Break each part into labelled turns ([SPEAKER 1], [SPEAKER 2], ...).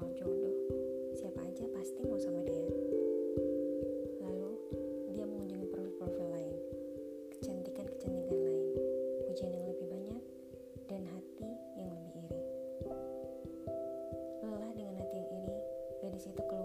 [SPEAKER 1] Soal jodoh. Siapa aja pasti mau sama dia. Lalu, dia mengunjungi profil-profil lain, kecantikan-kecantikan lain, pujian yang lebih banyak, dan hati yang lebih iri. Lelah dengan hati yang iri, gadis itu keluar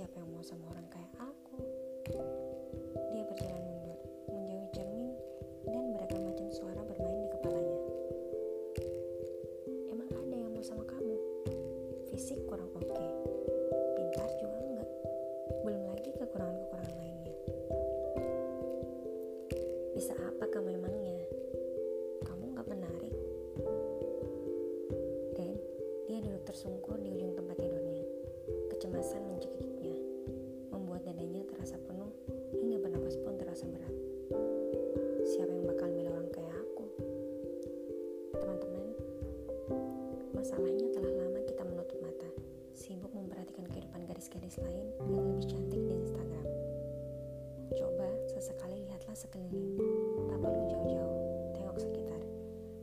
[SPEAKER 1] Siapa yang mau sama orang kayak aku? Masalahnya telah lama kita menutup mata, sibuk memperhatikan kehidupan gadis-gadis lain yang lebih cantik di Instagram. Coba sesekali lihatlah sekeliling, tak perlu jauh-jauh, tengok sekitar.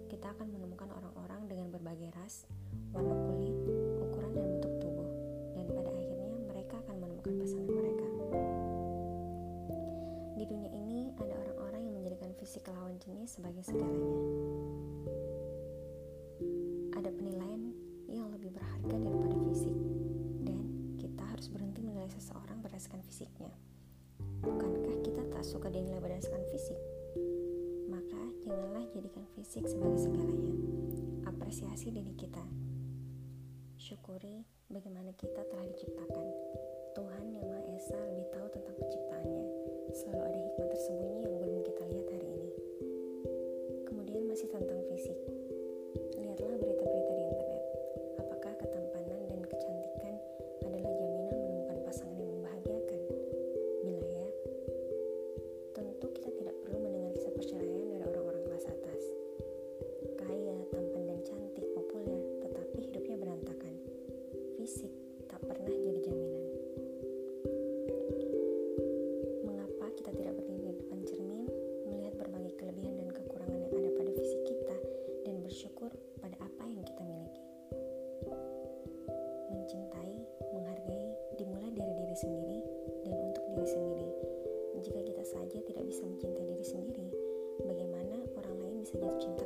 [SPEAKER 1] Kita akan menemukan orang-orang dengan berbagai ras, warna kulit, ukuran dan bentuk tubuh, dan pada akhirnya mereka akan menemukan pasangan mereka. Di dunia ini ada orang-orang yang menjadikan fisik lawan jenis sebagai segalanya. Ada penilaian yang lebih berharga daripada fisik, dan kita harus berhenti menilai seseorang berdasarkan fisiknya. Bukankah kita tak suka dinilai berdasarkan fisik? Maka janganlah jadikan fisik sebagai segalanya. Apresiasi diri kita. Syukuri bagaimana kita telah diciptakan. Saja tidak bisa mencintai diri sendiri, bagaimana orang lain bisa jatuh cinta